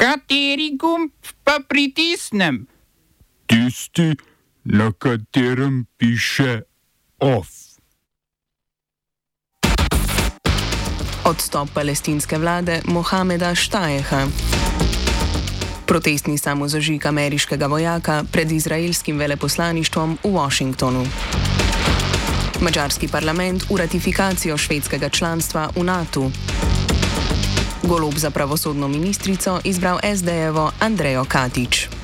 Kateri gumb pa pritisnem? Tisti, na katerem piše OF. Odstop palestinske vlade Mohameda Štajeha. Protestni samozažig ameriškega vojaka pred izraelskim veleposlaništvom v Washingtonu. Mačarski parlament v ratifikacijo švedskega članstva v NATO. Golob za pravosodno ministrico izbral SD-jevo Andrejo Katič.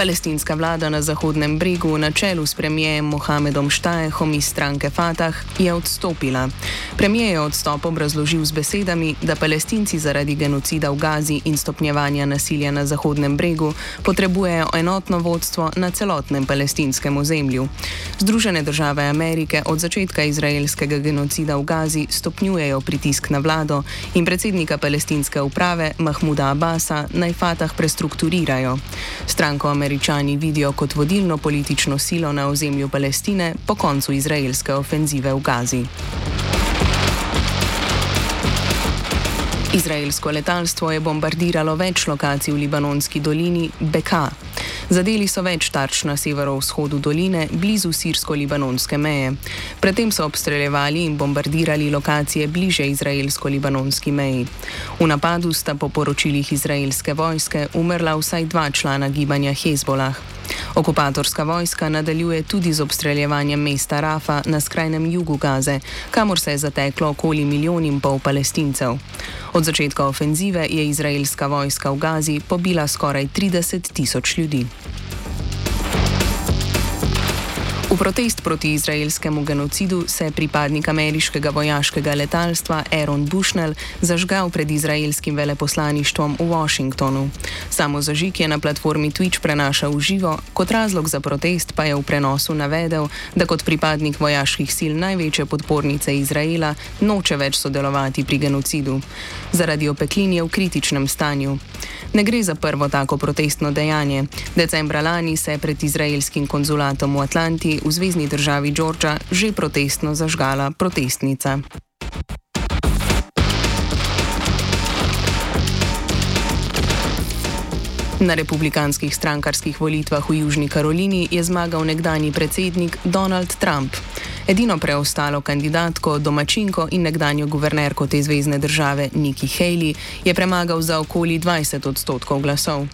Palestinska vlada na Zahodnem bregu na čelu s premijejem Mohamedom Štajehom iz stranke Fatah je odstopila. Premijer je odstop obrazložil z besedami, da palestinci zaradi genocida v Gazi in stopnjevanja nasilja na Zahodnem bregu potrebujejo enotno vodstvo na celotnem palestinskem ozemlju. Združene države Amerike od začetka izraelskega genocida v Gazi stopnjujejo pritisk na vlado in predsednika palestinske uprave Mahmuda Abasa naj Fatah prestrukturirajo. Stranko Amerike američani vidijo kot vodilno politično silo na ozemlju Palestine po koncu izraelske ofenzive v Gazi. Izraelsko letalstvo je bombardiralo več lokacij v libanonski dolini Beka. Zadeli so več tarč na severovzhodu doline, blizu sirsko-libanonske meje. Predtem so obstreljevali in bombardirali lokacije bliže izraelsko-libanonski meji. V napadu sta po poročilih izraelske vojske umrla vsaj dva člana gibanja Hezbolah. Okupatorska vojska nadaljuje tudi z obstreljevanjem mesta Rafa na skrajnem jugu Gaze, kamor se je zateklo okoli milijon in pol palestincev. Od začetka ofenzive je izraelska vojska v Gazi pobila skoraj 30 tisoč ljudi. V protest proti izraelskemu genocidu se je pripadnik ameriškega vojaškega letalstva Aaron Bushnell zažgal pred izraelskim veleposlaništvom v Washingtonu. Samo zažig je na platformi Twitch prenašal v živo, kot razlog za protest pa je v prenosu navedel, da kot pripadnik vojaških sil največje podpornice Izraela noče več sodelovati pri genocidu. Zaradi opeklin je v kritičnem stanju. Ne gre za prvo tako protestno dejanje. Decembra lani se je pred izraelskim konzulatom v Atlanti v zvezdni državi Džordža že protestno zažgala protestnica. Na republikanskih strankarskih volitvah v Južni Karolini je zmagal nekdani predsednik Donald Trump. Edino preostalo kandidatko, domačinko in nekdanjo guvernerko te zvezdne države Nikki Haley je premagal za okoli 20 odstotkov glasov.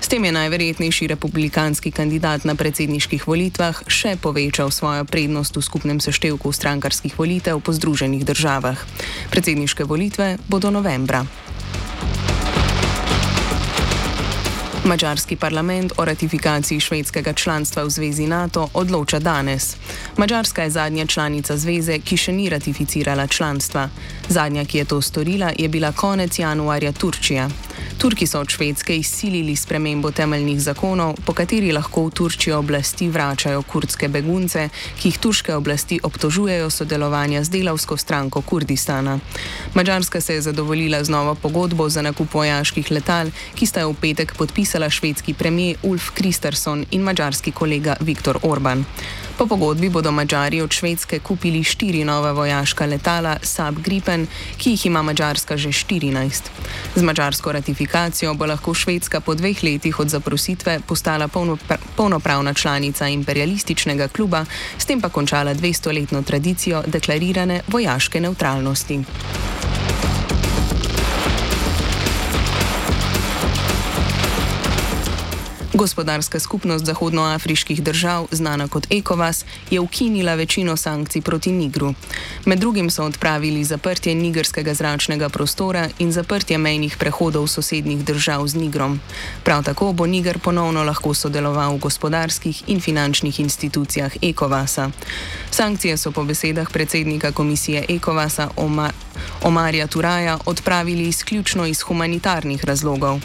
S tem je najverjetnejši republikanski kandidat na predsedniških volitvah še povečal svojo prednost v skupnem seštevku strankarskih volitev po Združenih državah. Predsedniške volitve bodo novembra. Mačarski parlament o ratifikaciji švedskega članstva v zvezi NATO odloča danes. Mačarska je zadnja članica zveze, ki še ni ratificirala članstva. Zadnja, ki je to storila, je bila konec januarja Turčija. Turki so od Švedske izsilili spremembo temeljnih zakonov, po kateri lahko v Turčijo oblasti vračajo kurdske begunce, ki jih turške oblasti obtožujejo sodelovanja z delavsko stranko Kurdistana. Mačarska se je zadovoljila z novo pogodbo za nakup vojaških letal, ki sta jo v petek podpisala švedski premijer Ulf Kristersson in mačarski kolega Viktor Orban. Po pogodbi bodo Mačari od Švedske kupili štiri nove vojaška letala Saab Gripen, ki jih ima Mačarska že 14. Z mačarsko ratifikacijo bo lahko Švedska po dveh letih od zaprositve postala polnopravna članica imperialističnega kluba, s tem pa končala 200-letno tradicijo deklarirane vojaške neutralnosti. Gospodarska skupnost zahodnoafriških držav, znana kot ECOWAS, je ukinila večino sankcij proti Nigru. Med drugim so odpravili zaprtje nigerskega zračnega prostora in zaprtje mejnih prehodov sosednjih držav z Nigrom. Prav tako bo Niger ponovno lahko sodeloval v gospodarskih in finančnih institucijah ECOWAS-a. Sankcije so po besedah predsednika komisije ECOWAS-a Omar. Omarja Turaja odpravili izključno iz humanitarnih razlogov.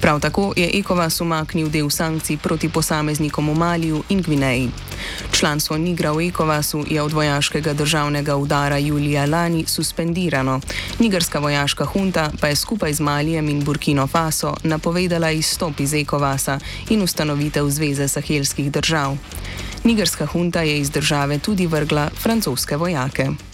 Prav tako je ECOWAS umaknil del sankcij proti posameznikom v Maliju in Gvineji. Članstvo Nigra v ECOWASu je od vojaškega državnega udara julija lani suspendirano. Nigerska vojaška hunta pa je skupaj z Malijem in Burkino Faso napovedala izstop iz ECOWASa in ustanovitev Zveze sahelskih držav. Nigerska hunta je iz države tudi vrgla francoske vojake.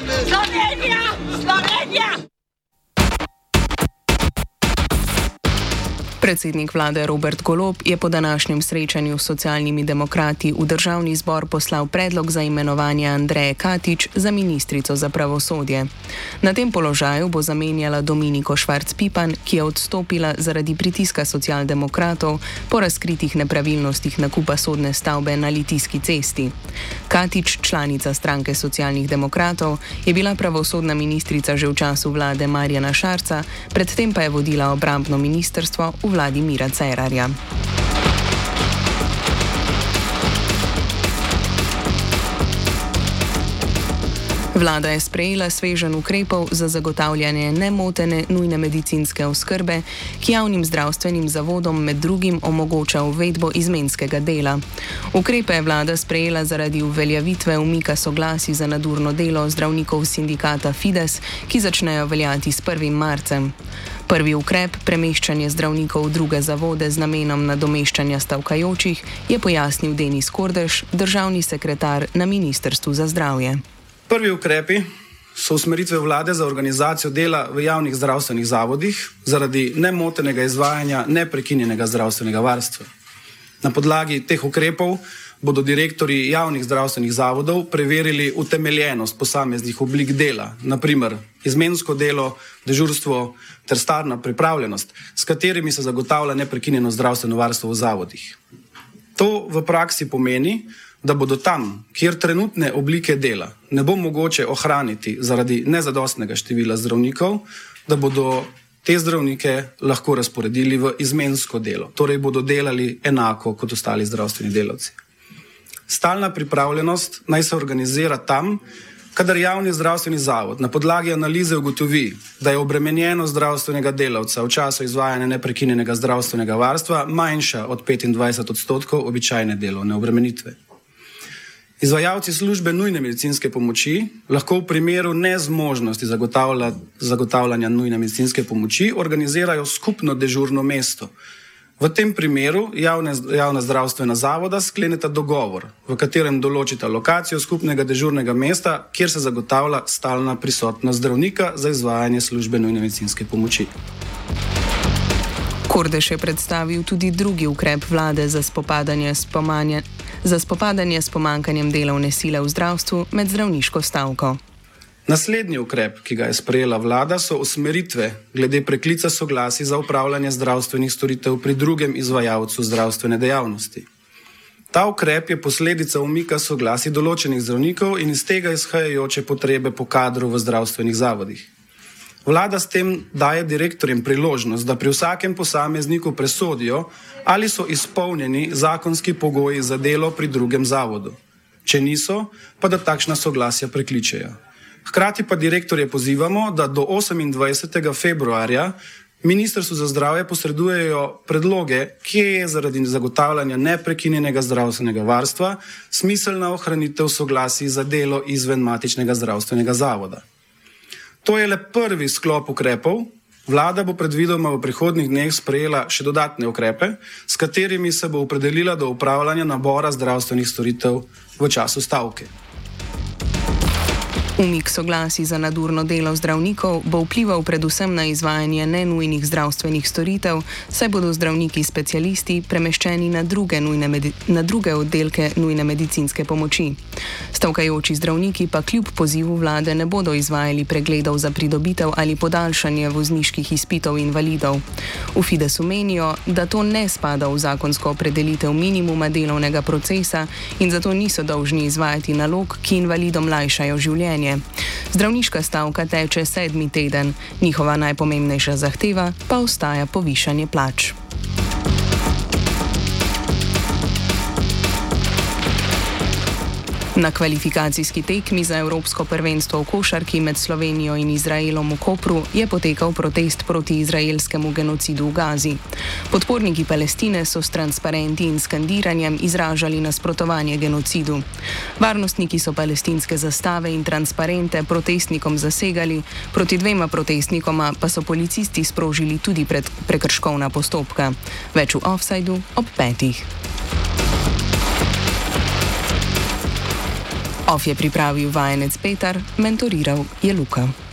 Slovenija, Slovenija, Predsednik vlade Robert Golob je po današnjem srečanju s socialnimi demokrati v državni zbor poslal predlog za imenovanje Andreje Katič za ministrico za pravosodje. Na tem položaju bo zamenjala Dominiko Švarc-Pipan, ki je odstopila zaradi pritiska socialdemokratov po razkritih nepravilnostih nakupa sodne stavbe na Litijski cesti. Katič, članica stranke socialnih demokratov, je bila pravosodna ministrica že v času vlade Marjana Šarca, predtem pa je vodila obrambno ministrstvo v Vladimira Cerarja. Vlada je sprejela svežen ukrepov za zagotavljanje nemotene nujne medicinske oskrbe, ki javnim zdravstvenim zavodom med drugim omogoča uvedbo izmenskega dela. Ukrepe je vlada sprejela zaradi uveljavitve umika soglasi za nadurno delo zdravnikov sindikata Fides, ki začnejo veljati s 1. marcem. Prvi ukrep, premeščanje zdravnikov v druge zavode z namenom nadomeščanja stavkajočih, je pojasnil Denis Kordež, državni sekretar na Ministrstvu za zdravje. Prvi ukrepi so usmeritve vlade za organizacijo dela v javnih zdravstvenih zavodih zaradi nemotenega izvajanja neprekinjenega zdravstvenega varstva. Na podlagi teh ukrepov bodo direktori javnih zdravstvenih zavodov preverili utemeljenost posameznih oblik dela, naprimer izmensko delo, dežurstvo ter starna pripravljenost, s katerimi se zagotavlja neprekinjeno zdravstveno varstvo v zavodih. To v praksi pomeni, da bodo tam, kjer trenutne oblike dela ne bo mogoče ohraniti zaradi nezadostnega števila zdravnikov, da bodo te zdravnike lahko razporedili v izmensko delo, torej bodo delali enako kot ostali zdravstveni delavci. Stalna pripravljenost naj se organizira tam, kadar javni zdravstveni zavod na podlagi analize ugotovi, da je obremenjeno zdravstvenega delavca v času izvajanja neprekinjenega zdravstvenega varstva manjša od 25 odstotkov običajne delovne obremenitve. Izvajalci službe nujne medicinske pomoči lahko v primeru nezmožnosti zagotavlja, zagotavljanja nujne medicinske pomoči organizirajo skupno dežurno mesto, V tem primeru javne, javna zdravstvena zavoda skleneta dogovor, v katerem določita lokacijo skupnega dežurnega mesta, kjer se zagotavlja stalna prisotnost zdravnika za izvajanje službe nujne medicinske pomoči. Kordeš je predstavil tudi drugi ukrep vlade za spopadanje s, za spopadanje s pomankanjem delovne sile v zdravstvu med zdravniško stavko. Naslednji ukrep, ki ga je sprejela vlada, so usmeritve glede preklica soglasi za upravljanje zdravstvenih storitev pri drugem izvajalcu zdravstvene dejavnosti. Ta ukrep je posledica umika soglasi določenih zdravnikov in iz tega izhajajoče potrebe po kadru v zdravstvenih zavodih. Vlada s tem daje direktorjem priložnost, da pri vsakem posamezniku presodijo, ali so izpolnjeni zakonski pogoji za delo pri drugem zavodu. Če niso, pa da takšna soglasja prekličejo. Hkrati pa direktorje pozivamo, da do 28. februarja Ministrstvu za zdravje posredujejo predloge, kje je zaradi zagotavljanja neprekinjenega zdravstvenega varstva smiselna ohranitev soglasij za delo izven matičnega zdravstvenega zavoda. To je le prvi sklop ukrepov. Vlada bo predvidoma v prihodnih dneh sprejela še dodatne ukrepe, s katerimi se bo opredelila do upravljanja nabora zdravstvenih storitev v času stavke. Umik soglasi za nadurno delo zdravnikov bo vplival predvsem na izvajanje nenujnih zdravstvenih storitev, saj bodo zdravniki specialisti premeščeni na druge, na druge oddelke nujne medicinske pomoči. Stavkajoči zdravniki pa kljub pozivu vlade ne bodo izvajali pregledov za pridobitev ali podaljšanje vozniških izpitov invalidov. V Fidesu menijo, da to ne spada v zakonsko opredelitev minimuma delovnega procesa in zato niso dolžni izvajati nalog, ki invalidom lajšajo življenje življenje. Zdravniška stavka teče sedmi teden, njihova najpomembnejša zahteva pa ostaja povišanje plač. Na kvalifikacijski tekmi za Evropsko prvenstvo v košarki med Slovenijo in Izraelom v Kopru je potekal protest proti izraelskemu genocidu v Gazi. Podporniki Palestine so s transparenti in skandiranjem izražali nasprotovanje genocidu. Varnostniki so palestinske zastave in transparente protestnikom zasegali, proti dvema protestnikoma pa so policisti sprožili tudi prekrškovna postopka. Več v offsajdu ob petih. Of je pripravil vajenec Petar, mentoriral je Luka.